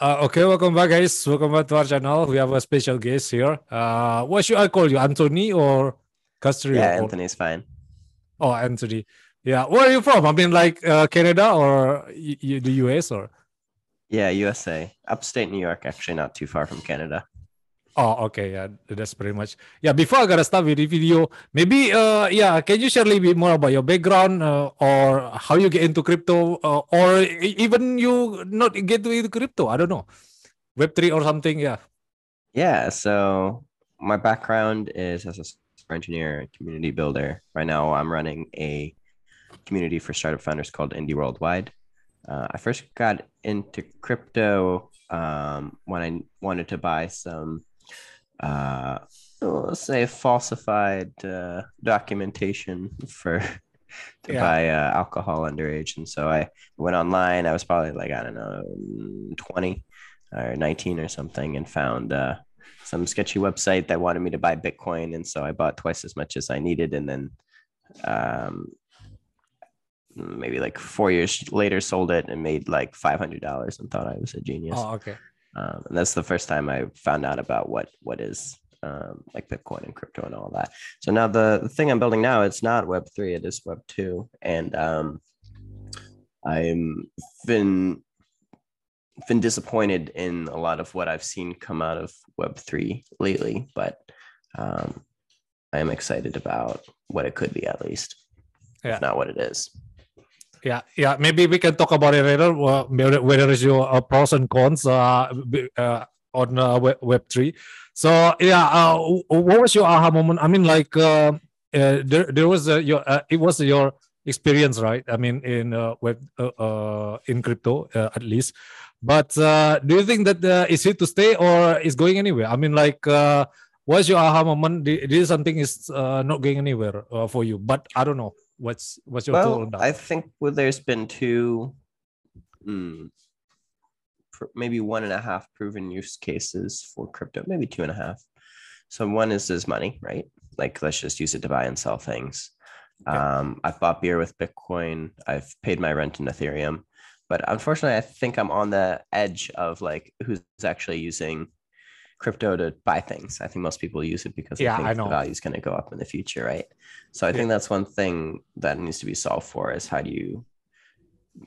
Uh, okay, welcome back, guys. Welcome back to our channel. We have a special guest here. Uh, what should I call you, Anthony or Castrio? Yeah, or- Anthony's fine. Oh, Anthony. Yeah, where are you from? I mean, like uh, Canada or the US or? Yeah, USA, upstate New York, actually not too far from Canada. Oh, okay. Yeah, that's pretty much. Yeah, before I gotta start with the video, maybe uh, yeah, can you share a little bit more about your background uh, or how you get into crypto, uh, or even you not get into crypto? I don't know, Web three or something. Yeah. Yeah, so my background is as a software engineer community builder. Right now, I'm running a community for startup founders called Indie Worldwide. Uh, I first got into crypto um, when I wanted to buy some, uh, let's say, falsified uh, documentation for to Yeah. buy uh, alcohol underage, and so I went online. I was probably like I don't know, twenty or nineteen or something, and found uh, some sketchy website that wanted me to buy Bitcoin, and so I bought twice as much as I needed, and then um, maybe like four years later sold it and made like five hundred dollars and thought I was a genius. Oh, okay. Um, and that's the first time I found out about what what is um, like Bitcoin and crypto and all that. So now the, the thing I'm building now it's not Web three, it is Web two, and um, I'm been been disappointed in a lot of what I've seen come out of Web three lately, but um, I am excited about what it could be at least, Yeah. if not what it is. Yeah, yeah. Maybe we can talk about it later. Whether whether is your uh, pros and cons uh, uh, on uh, web, web three. So yeah, uh, what was your aha moment? I mean, like uh, there there was your it was your experience, right? I mean, in web in crypto at least. But do you think that is here to stay or is going anywhere? I mean, like. What's your aha moment? Thi- This something is not going anywhere for you, but I don't know. What's what's your thought Well, that? I think well, there's been two, mm, maybe one and a half proven use cases for crypto, maybe two and a half. So one is as money, right? Like let's just use it to buy and sell things. Okay. Um, I've bought beer with Bitcoin. I've paid my rent in Ethereum, but unfortunately, I think I'm on the edge of like who's actually using crypto to buy things. I think most people use it because they Yeah, think I the value is going to go up in the future, right? So I Yeah. think that's one thing that needs to be solved for is how do you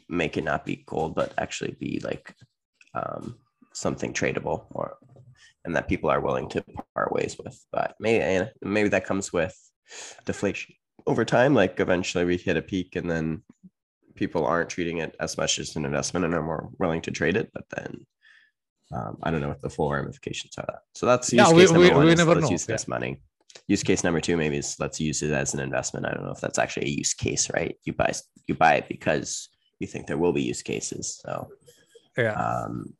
make it not be gold, but actually be like um, something tradable or and that people are willing to part ways with. But maybe maybe that comes with deflation over time. Like eventually we hit a peak and then people aren't treating it as much as an investment and are more willing to trade it. But then um, I don't know what the full ramifications are. So that's use Yeah, we- case number we- one we is let's know, use this money. Use case number two maybe is let's use it as an investment. I don't know if that's actually a use case, right? You buy you buy it because you think there will be use cases. So yeah. um,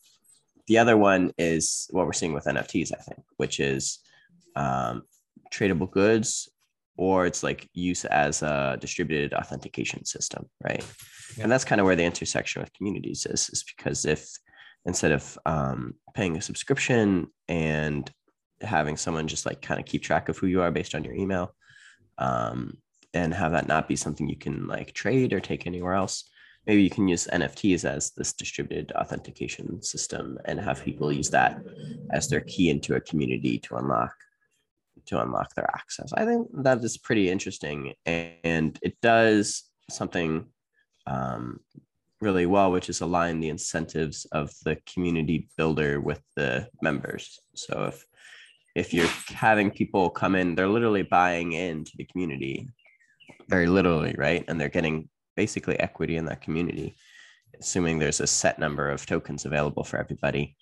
the other one is what we're seeing with NFTs, I think, which is um, tradable goods, or it's like use as a distributed authentication system, right? Yeah. And that's kind of where the intersection with communities is, is because if instead of um, paying a subscription and having someone just like kind of keep track of who you are based on your email, um, and have that not be something you can like trade or take anywhere else, maybe you can use NFTs as this distributed authentication system and have people use that as their key into a community to unlock to unlock their access. I think that is pretty interesting and it does something um, really well, which is align the incentives of the community builder with the members. So if if you're having people come in, they're literally buying into the community, very literally, right? And they're getting basically equity in that community, assuming there's a set number of tokens available for everybody,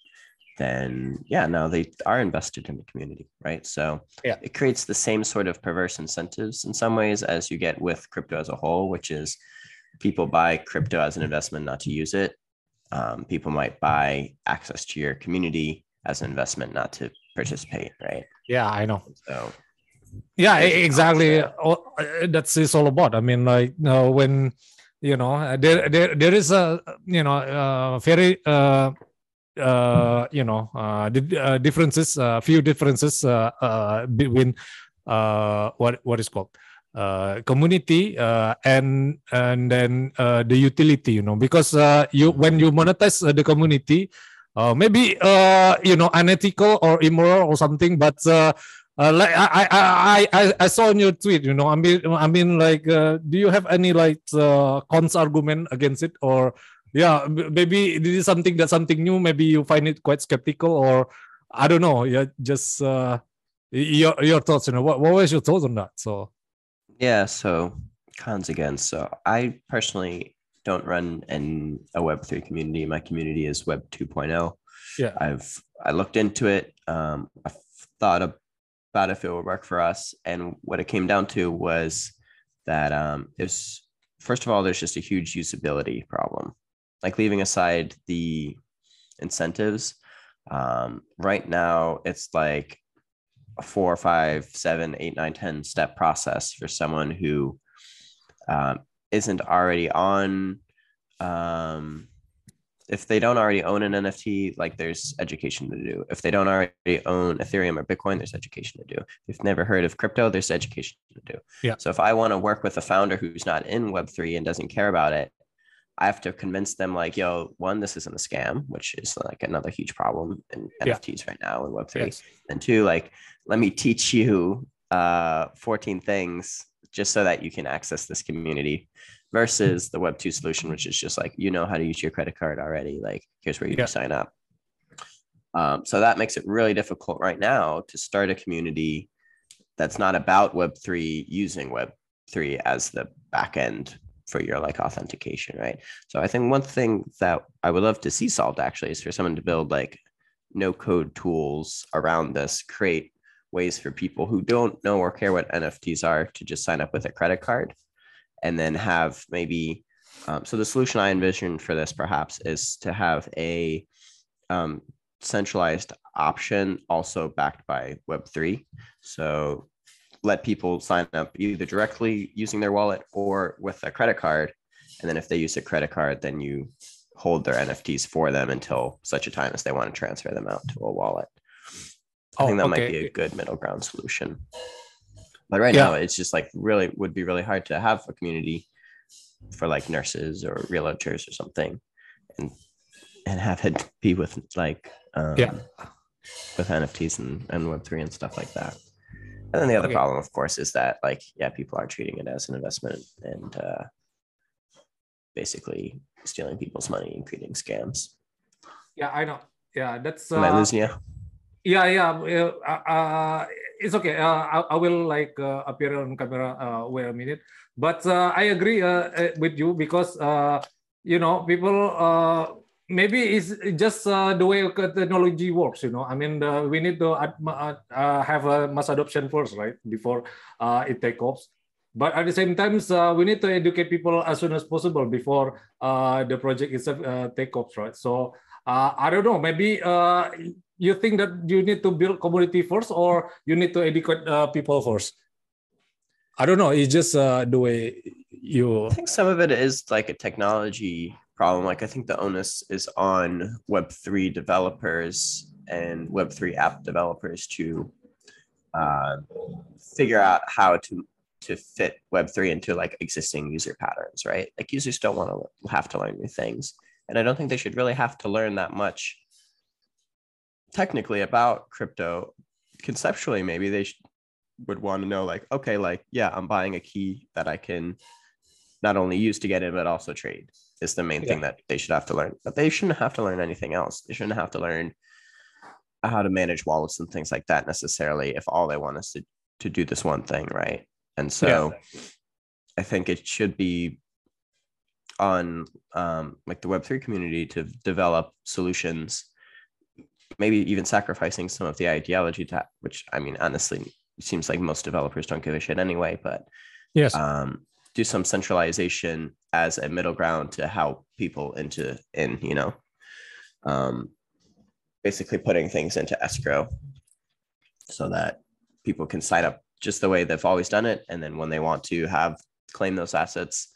then yeah, now they are invested in the community, right? So Yeah. it creates the same sort of perverse incentives in some ways as you get with crypto as a whole, which is people buy crypto as an investment not to use it. Um, people might buy access to your community as an investment not to participate, right? Yeah, I know. So Yeah, exactly. Oh, uh, That's it's all about. I mean, like uh, when you know uh, there there there is a you know uh, very uh, uh, you know uh, uh, differences, a few differences uh, uh, between uh, what what is called uh, community uh, and and then uh, the utility you know because uh, you when you monetize uh, the community uh, maybe you know unethical or immoral or something but like I, I I I saw in your tweet you know I mean I mean like do you have any like cons argument against it? Or yeah maybe this is something that something new maybe you find it quite skeptical or I don't know yeah just your your thoughts you know what, what was your thoughts on that? So Yeah, so cons again. So I personally don't run in a Web3 community. My community is Web 2.0. yeah I've I looked into it. Um, I thought about if it would work for us, and what it came down to was that um, it's first of all, there's just a huge usability problem. Like leaving aside the incentives, um, right now it's like four, five, seven, eight, nine, ten step process for someone who um, isn't already on um, if they don't already own an NFT, like there's education to do. If they don't already own Ethereum or Bitcoin, there's education to do. If you've never heard of crypto, there's education to do. Yeah. So if I want to work with a founder who's not in Web3 and doesn't care about it, I have to convince them like, yo, one, this isn't a scam, which is like another huge problem in Yeah. NFTs right now in Web3. yes And two, like, let me teach you uh 14 things just so that you can access this community versus the web 2 solution which is just like you know how to use your credit card already. Like here's where you Yeah. sign up. Um, so that makes it really difficult right now to start a community that's not about web 3 using web 3 as the back end for your like authentication right? So i think one thing that i would love to see solved actually is for someone to build like no code tools around this create ways for people who don't know or care what nfts are to just sign up with a credit card and then have maybe um, so the solution i envision for this perhaps is to have a um, centralized option also backed by web3 so let people sign up either directly using their wallet or with a credit card. And then if they use a credit card then you hold their nfts for them until such a time as they want to transfer them out to a wallet i Oh, think that might be a good middle ground solution but right Yeah. now it's just like really would be really hard to have a community for like nurses or realtors or something and and have it be with like um, Yeah. with nfts and, and web3 and stuff like that and then the other Okay. problem of course is that like yeah people are treating it as an investment and uh, basically stealing people's money and creating scams yeah I know yeah that's am i uh, losing you yeah yeah uh, uh, it's okay. Uh, I, I will like uh, appear on camera wait a minute. But i agree with you because you know people maybe it's just uh, the way technology works you know. I mean uh, we need to uh, have a mass adoption first right before it take off. But at the same time we need to educate people as soon as possible before the project itself uh, take off right? So i don't know maybe you think that you need to build community first or you need to educate uh, people first i don't know it's just uh, the way you I think some of it is like a technology problem. Like I think the onus is on Web3 developers and Web3 app developers to uh, figure out how to to fit Web3 into like existing user patterns, right? Like users don't want to have to learn new things. And I don't think they should really have to learn that much technically about crypto. Conceptually, maybe they sh- would want to know like, okay, like, yeah, I'm buying a key that I can not only use to get in, but also trade is the main thing that they should have to learn. But they shouldn't have to learn anything else. They shouldn't have to learn how to manage wallets and things like that necessarily if all they want is to, to do this one thing, right? And so I think it should be on um, like the Web3 community to develop solutions, maybe even sacrificing some of the ideology to which I mean, honestly, it seems like most developers don't give a shit anyway, but yes. um, do some centralization as a middle ground to help people into in you know um, basically putting things into escrow so that people can sign up just the way they've always done it. And then when they want to have claim those assets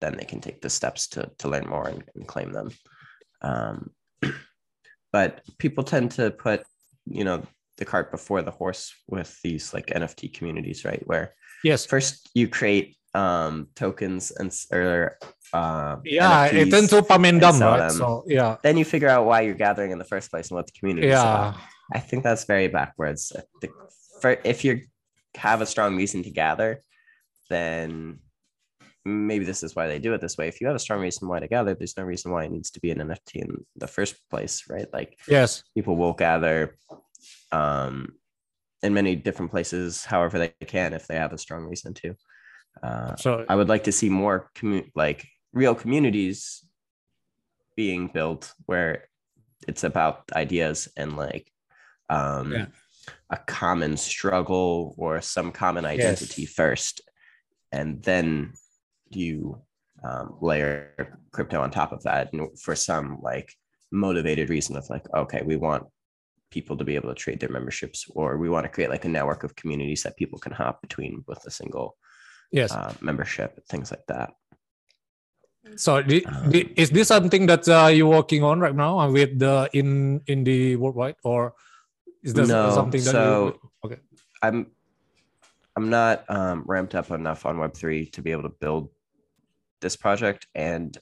then they can take the steps to, to learn more and, and claim them. Um, but people tend to put you know the cart before the horse with these like NFT communities, right? Where yes, first you create um tokens and or uh, yeah, NFTs, it tends to pump and dump, sell right? So yeah, then you figure out why you're gathering in the first place and what the community is about. yeah, I think that's very backwards. Think for, if you have a strong reason to gather, then maybe this is why they do it this way. If you have a strong reason why to gather, there's no reason why it needs to be an NFT in the first place, right? Like yes, people will gather um, in many different places, however they can, if they have a strong reason to. Uh, so I would like to see more commu- like real communities being built where it's about ideas and like um, Yeah. a common struggle or some common identity first, and then you um, layer crypto on top of that, and for some like motivated reason of like, okay, we want people to be able to trade their memberships, or we want to create like a network of communities that people can hop between with a single yes. uh, membership, things like that. So the, Um, is this something that uh, you're working on right now uh, with the in Indie Worldwide, or is this No, something that so- you, okay? I'm I'm not um, ramped up enough on Web3 to be able to build this project, and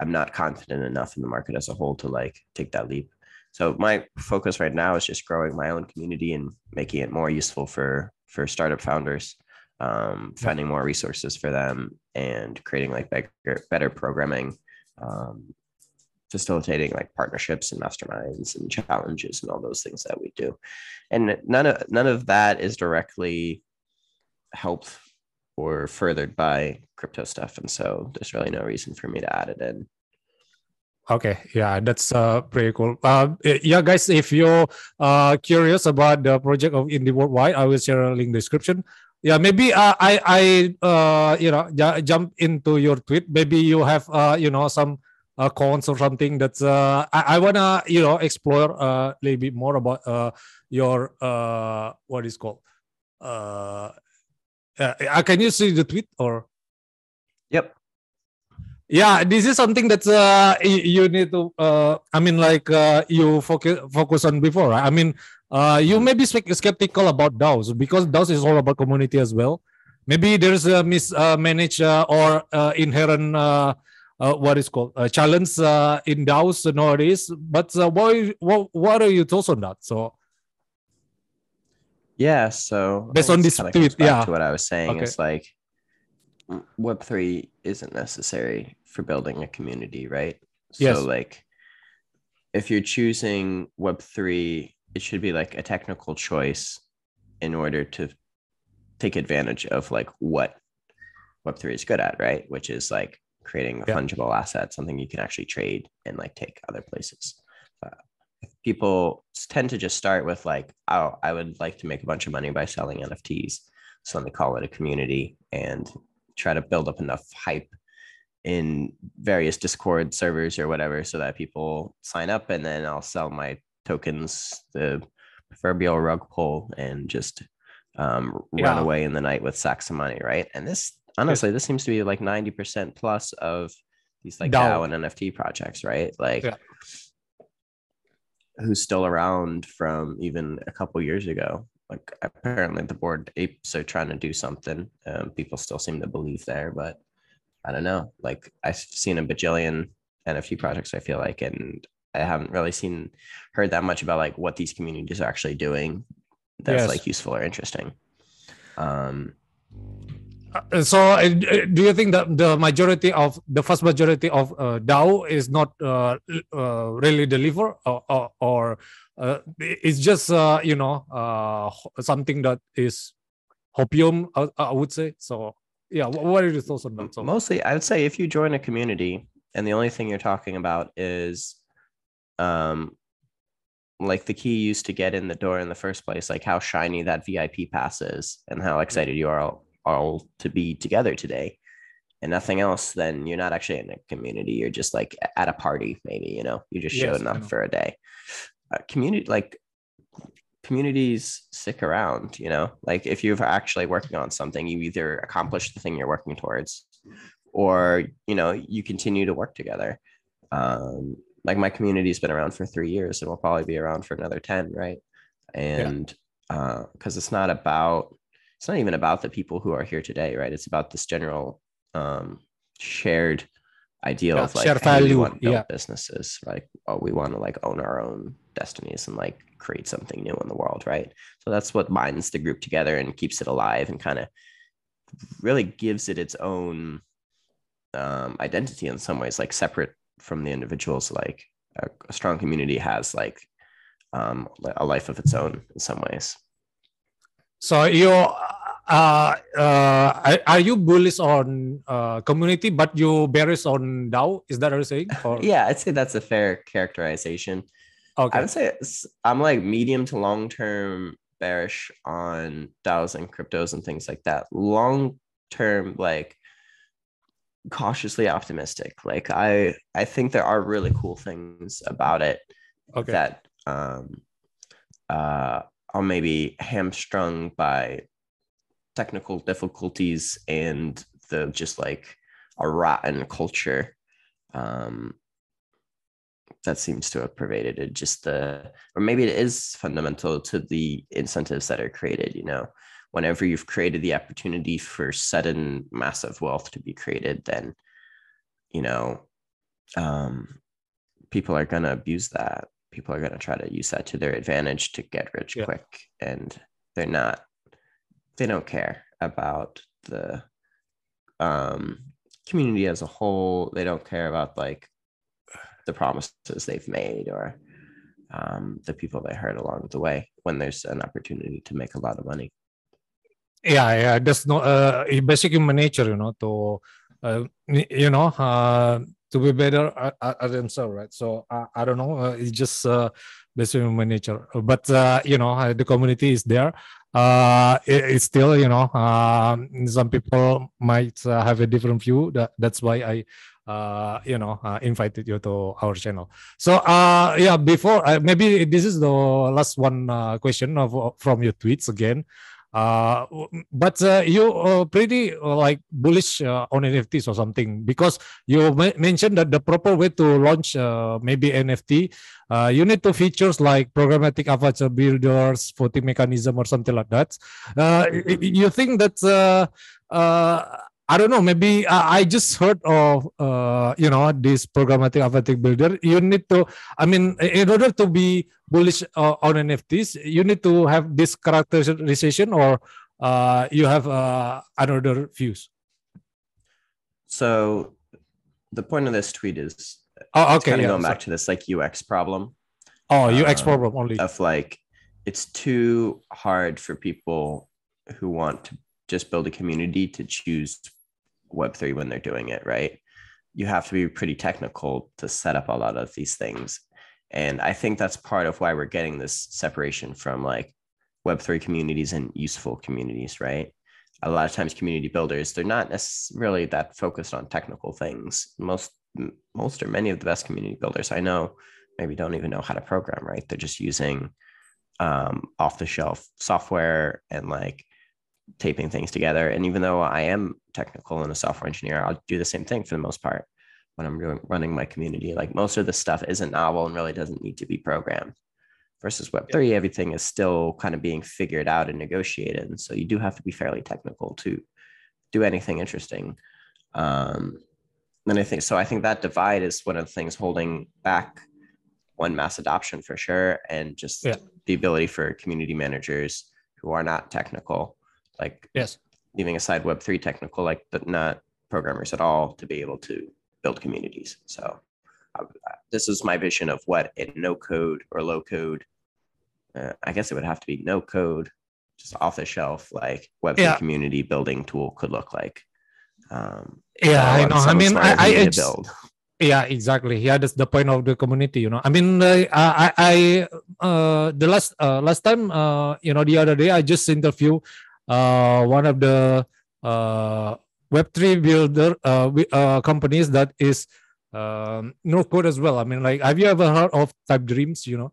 I'm not confident enough in the market as a whole to like take that leap. So my focus right now is just growing my own community and making it more useful for for startup founders, um, finding more resources for them, and creating like better better programming, um, facilitating like partnerships and masterminds and challenges and all those things that we do and none of none of that is directly helped or furthered by crypto stuff and so there's really no reason for me to add it in Okay, yeah, that's uh pretty cool. Uh, yeah, guys, if you're uh curious about the project of Indie Worldwide, I will share a link description. Yeah, maybe uh, I I uh you know ju- jump into your tweet. Maybe you have uh you know some uh cons or something that's uh I, I wanna you know explore uh a little bit more about uh your uh what is called uh, uh can you see the tweet or yep yeah this is something that uh, you need to uh, i mean like uh, you focus focus on before right? i mean uh, you may be skeptical about DAOs because DAOs is all about community as well. Maybe there's a mismanaged uh, or uh, inherent uh, uh, what is called a challenge uh, in DAOs nowadays. But uh, what, what what are your thoughts on that? So yeah so Based on this this kinda comes tweet, yeah. to what i was saying Okay. it's like web3 isn't necessary for building a community right Yes. so like if you're choosing web3 it should be like a technical choice in order to take advantage of like what web3 is good at right which is like creating a Yeah. fungible asset something you can actually trade and like take other places uh, people tend to just start with like oh i would like to make a bunch of money by selling nfts so let me call it a community and try to build up enough hype in various discord servers or whatever so that people sign up and then i'll sell my tokens the proverbial rug pull and just um, run away in the night with sacks of money right and this honestly this seems to be like 90% plus of these like DAO. DAO and NFT projects, right? Like Yeah. who's still around from even a couple years ago. Like apparently the Bored Apes are trying to do something. Um, people still seem to believe there, but I don't know. Like I've seen a bajillion NFT projects, I feel like, and I haven't really seen heard that much about like what these communities are actually doing that's Yes. like useful or interesting. Um Uh, so uh, do you think that the majority of the vast majority of uh, DAO is not uh, uh, really deliver or, or, uh, it's just uh, you know uh, something that is hopium I, I would say. So yeah wh- what are your thoughts on that? So mostly i would say if you join a community and the only thing you're talking about is um like the key used to get in the door in the first place like how shiny that vip pass is and how excited you are all, to be together today. And nothing else then you're not actually in a community. You're just like at a party maybe you know? You just Yes, showed up for a day. Uh, community like communities stick around you know? Like if you're actually working on something you either accomplish the thing you're working towards or you know you continue to work together. Um like my community's been around for three years and will probably be around for another 10 right? And because uh, it's not about it's not even about the people who are here today, right? It's about this general um, shared ideal yeah, of like value. want to build yeah. businesses, like oh, we want to like own our own destinies and like create something new in the world, right? So that's what binds the group together and keeps it alive and kind of really gives it its own um, identity in some ways, like separate from the individuals. Like a, a strong community has like um, a life of its own in some ways. So you uh, uh, are you bullish on uh, community, but you bearish on DAO? Is that what you're saying? Or? yeah, I'd say that's a fair characterization. Okay. I would say I'm like medium to long term bearish on DAOs and cryptos and things like that. Long term, like cautiously optimistic. Like I I think there are really cool things about it okay. that um uh are maybe hamstrung by technical difficulties and the just like a rotten culture. Um that seems to have pervaded it just the or maybe it is fundamental to the incentives that are created you know? Whenever you've created the opportunity for sudden massive wealth to be created then you know um people are going to abuse that people are going to try to use that to their advantage to get rich yeah. quick and they're not they don't care about the um community as a whole they don't care about like the promises they've made or um, the people they hurt along the way when there's an opportunity to make a lot of money. Yeah, yeah, that's not uh, basic human nature, you know, to uh, you know uh, to be better at, at themselves, right? So I, don't know, uh, it's just uh, basic human nature. But uh, you know, uh, the community is there. Uh, it, it's still, you know, um, some people might have a different view. That that's why I uh, you know, uh, invited you to our channel. So, uh, yeah, before uh, maybe this is the last one uh, question of from your tweets again. Uh, but uh, you uh, pretty uh, like bullish uh, on NFTs or something because you mentioned that the proper way to launch maybe NFT, you need to features like programmatic avatar builders, voting mechanism, or something like that. You think that uh, uh, I don't know. Maybe uh, I just heard of uh, you know this programmatic avatar builder. You need to. I mean, in order to be bullish uh, on NFTs, you need to have this characterization, or uh, you have uh, another views. So, the point of this tweet is oh, okay, kind of yeah, going back to this like UX problem. Oh, UX um, problem only of like it's too hard for people who want to just build a community to choose Web3 when they're doing it, right? You have to be pretty technical to set up a lot of these things. And I think that's part of why we're getting this separation from like Web3 communities and useful communities, right? A lot of times, community builders, they're not necessarily that focused on technical things. Most, most or many of the best community builders I know maybe don't even know how to program, right? They're just using um, off the shelf software and like taping things together. And even though I am technical and a software engineer, I'll do the same thing for the most part when I'm doing, running my community. Like most of the stuff isn't novel and really doesn't need to be programmed. Versus Web3, yeah. everything is still kind of being figured out and negotiated. And so you do have to be fairly technical to do anything interesting. Um, and I think so. I think that divide is one of the things holding back one mass adoption for sure, and just yeah. the ability for community managers who are not technical like yes. leaving aside web3 technical like but not programmers at all to be able to build communities. So uh, this is my vision of what a no code or low code uh, i guess it would have to be no code just off the shelf like web3 yeah. community building tool could look like. Um, yeah i know. I mean i, I build. Yeah exactly. Yeah that's the point of the community you know. I mean uh, i i uh the last uh last time uh you know the other day i just interviewed uh, one of the uh, Web3 builder uh, uh, companies that is um, no code as well. I mean, like, have you ever heard of Type Dreams? You know,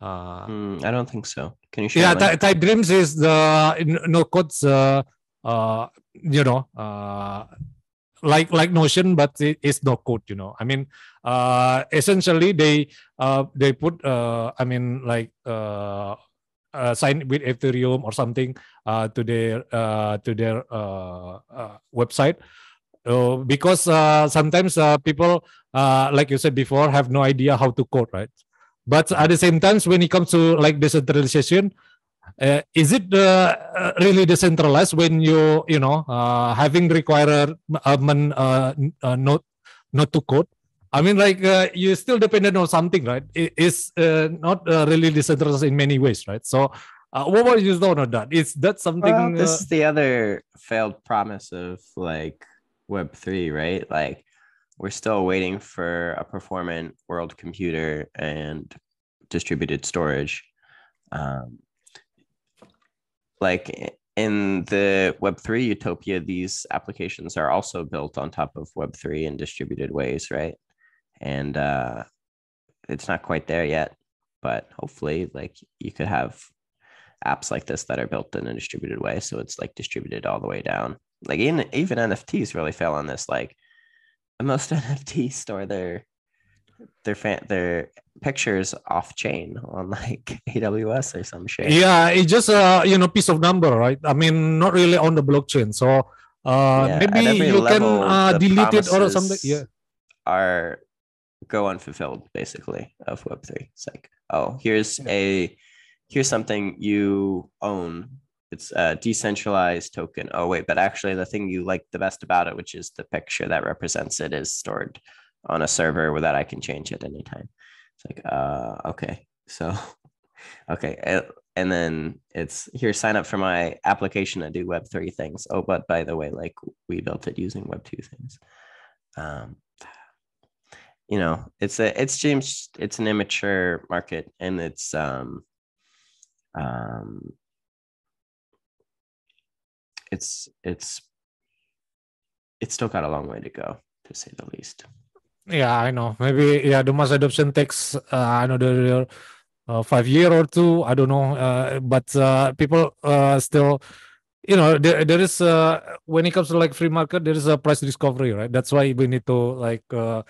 uh, mm, I don't think so. Can you share? Yeah, Type, Type Dreams is the no codes. Uh, uh, you know, uh, like like Notion, but it is no code. You know, I mean, uh, essentially they uh they put uh I mean like uh sign with Ethereum or something uh, to their uh, to their uh, uh, website. Uh, because uh, sometimes people, like you said before, have no idea how to code, right? But at the same time, when it comes to like decentralization, is it really decentralized when you you know having requirement not not to code? I mean, like uh, you still dependent on something, right? It is uh, not uh, really decentralized in many ways, right? So, uh, what was your thought on that? Is that something? Well, this uh, is the other failed promise of like Web three, right? Like we're still waiting for a performant world computer and distributed storage. Um, like in the Web3 utopia, these applications are also built on top of Web3 in distributed ways, right? And uh, it's not quite there yet, but hopefully, like you could have apps like this that are built in a distributed way. So it's like distributed all the way down. Like even, even NFTs really fail on this. Like most NFTs store their their fan their pictures off chain on like AWS or some shit. yeah, it's just a you know piece of number, right? I mean, not really on the blockchain. So uh, Yeah, maybe you can uh, delete it or something. Yeah. Are go unfulfilled basically of Web3. It's like, oh, here's a here's something you own. It's a decentralized token. Oh, wait, but actually the thing you like the best about it, which is the picture that represents it, is stored on a server where that I can change at any time. It's like, uh, okay. So okay. uh, And then it's here, sign up for my application to do Web3 things. Oh, but by the way, like we built it using Web2 things. Um, you know it's a it's james it's an immature market and it's um um it's it's it's still got a long way to go to say the least Yeah, I know. Maybe yeah, the mass adoption takes uh, another uh, five year or two. I don't know. Uh, but uh, people uh, still, you know, there, there is uh, when it comes to like free market, there is a price discovery, right? That's why we need to like uh,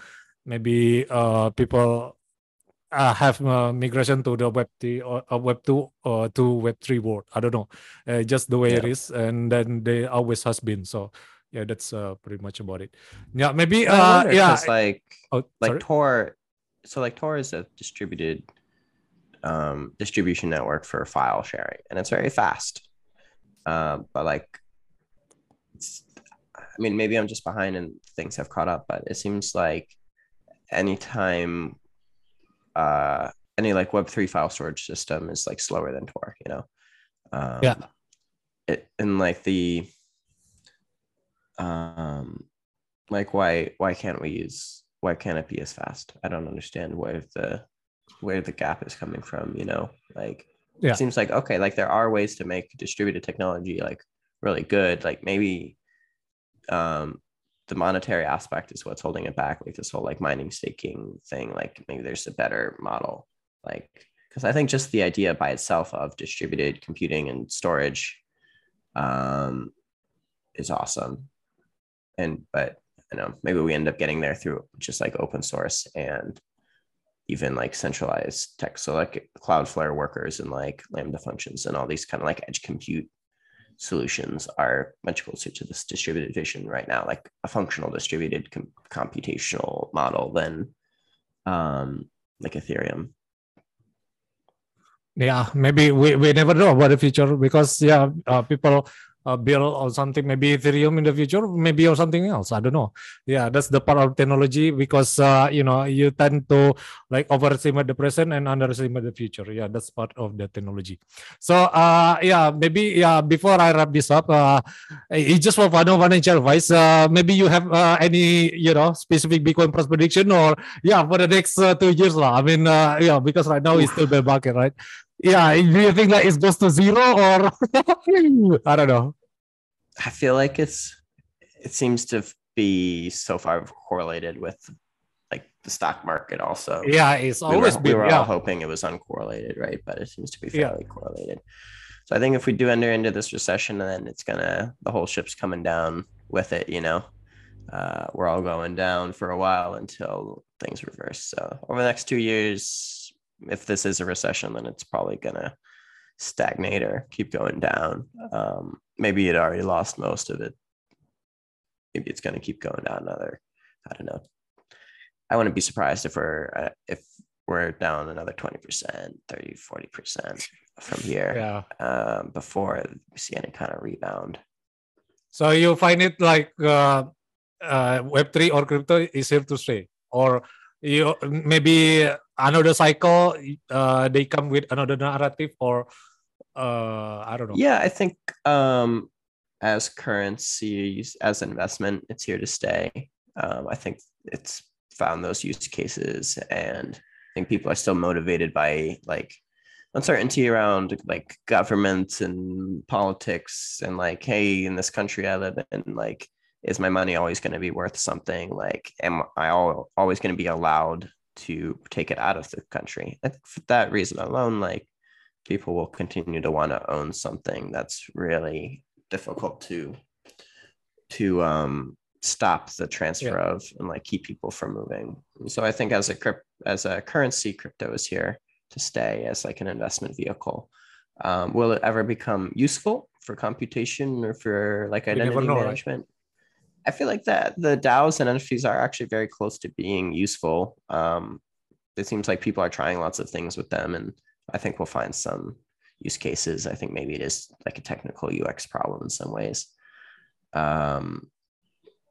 maybe uh, people uh, have uh, migration to the web three or uh, web two or to web three world. I don't know, uh, just the way it Yeah. is, and then they always has been. So yeah, that's uh, pretty much about it. Yeah, maybe uh, wonder, yeah. like Oh, like sorry. tor so like tor is a distributed um distribution network for file sharing and it's very fast um but like i mean maybe i'm just behind and things have caught up but it seems like anytime uh any like web3 file storage system is like slower than tor you know um, Yeah. it and like the um like why why can't we use why can't it be as fast i don't understand where the where the gap is coming from you know like Yeah. it seems like okay like there are ways to make distributed technology like really good like maybe um the monetary aspect is what's holding it back like this whole like mining staking thing like maybe there's a better model. Like because i think just the idea by itself of distributed computing and storage um is awesome. And but you know maybe we end up getting there through just like open source and even like centralized tech. So like cloudflare workers and like lambda functions and all these kind of like edge compute solutions are much closer to this distributed vision right now like a functional distributed com- computational model than um like ethereum. Yeah maybe we, we never know about the future because yeah uh, people uh, build or something maybe ethereum in the future maybe or something else. I don't know. Yeah that's the part of technology because uh, you know you tend to like overestimate the present and underestimate the future. Yeah that's part of the technology. So uh yeah maybe yeah before i wrap this up uh it's just for final financial advice uh maybe you have uh, any you know specific bitcoin price prediction or yeah for the next uh, two years lah. i mean uh, yeah because right now it's still bear market right yeah do you think that it goes to zero or i don't know I feel like it's it seems to be so far correlated with like the stock market also. yeah it's we were, always we been were yeah all hoping it was uncorrelated, right? But it seems to be Yeah. fairly correlated. So I think if we do enter into this recession, then it's gonna the whole ship's coming down with it. You know, uh, we're all going down for a while until things reverse. So over the next two years, if this is a recession, then it's probably gonna stagnate or keep going down. Um, maybe it already lost most of it. Maybe it's going to keep going down another. I don't know. I wouldn't be surprised if we're uh, if we're down another 20%, 30, 40% from here Yeah. um, before we see any kind of rebound. So you find it like uh, uh, Web three or crypto is here to stay, or you maybe another cycle uh, they come with another narrative, or uh, I don't know. Yeah, I think um, as currencies, as investment, it's here to stay. Um, I think it's found those use cases, and I think people are still motivated by like uncertainty around like government and politics, and like, hey, in this country I live in, like, is my money always going to be worth something? Like, am I al- always going to be allowed to take it out of the country? I think for that reason alone, like people will continue to want to own something that's really difficult to to um stop the transfer Yeah. of and like keep people from moving so i think as a crypt as a currency crypto is here to stay as like an investment vehicle um, will it ever become useful for computation or for like identity know, right? I feel like that the daos and nfts are actually very close to being useful um, it seems like people are trying lots of things with them and I think we'll find some use cases. I think maybe it is like a technical UX problem in some ways. Um,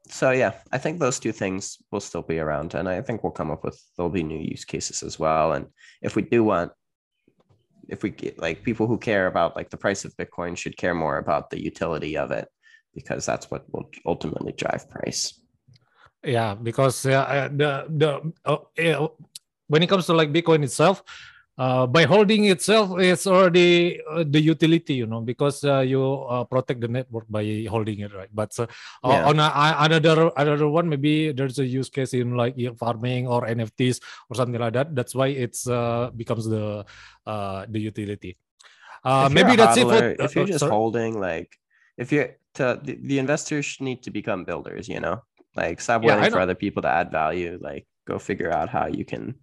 so yeah, I think those two things will still be around, and I think we'll come up with there'll be new use cases as well. And if we do want, if we get like people who care about like the price of Bitcoin should care more about the utility of it, because that's what will ultimately drive price. yeah because uh, the the uh, when it comes to like bitcoin itself uh, by holding itself it's already uh, the utility you know because uh, you uh, protect the network by holding it right but uh, uh, Yeah. on a, another another one maybe there's a use case in like farming or nfts or something like that that's why it's uh, becomes the uh, the utility uh, maybe a that's it for, hodler, if you're just sorry. holding like if you're to the, the investors need to become builders you know like stop Yeah, waiting for other people to add value like go figure out how you can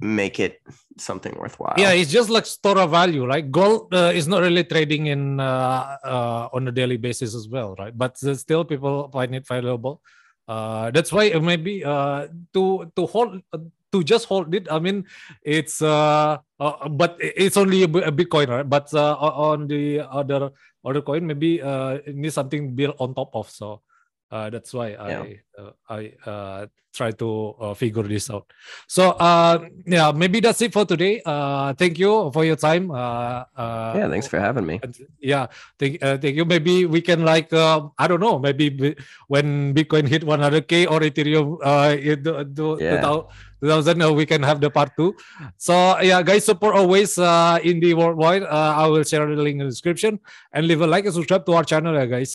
make it something worthwhile Yeah, it's just like store of value, right? Gold uh, is not really trading in uh, uh, on a daily basis as well, right? But still, people find it valuable. Uh, that's why maybe uh, to to hold uh, to just hold it. I mean, it's uh, uh but it's only a, a Bitcoin, right? But uh, on the other other coin, maybe uh, it needs something built on top of. So uh, that's why Yeah. I uh, I uh, try to uh, figure this out. So uh, yeah, maybe that's it for today. Uh, thank you for your time. Uh, uh, yeah thanks for having me yeah, thank, uh, thank you. Maybe we can like uh, I don't know. Maybe when Bitcoin hit 100k or Ethereum uh, it, do, do, Yeah. 2000, uh, we can have the part two. So yeah, guys, support always uh, Indie Worldwide. Uh, I will share the link in the description and leave a like and subscribe to our channel, yeah, guys.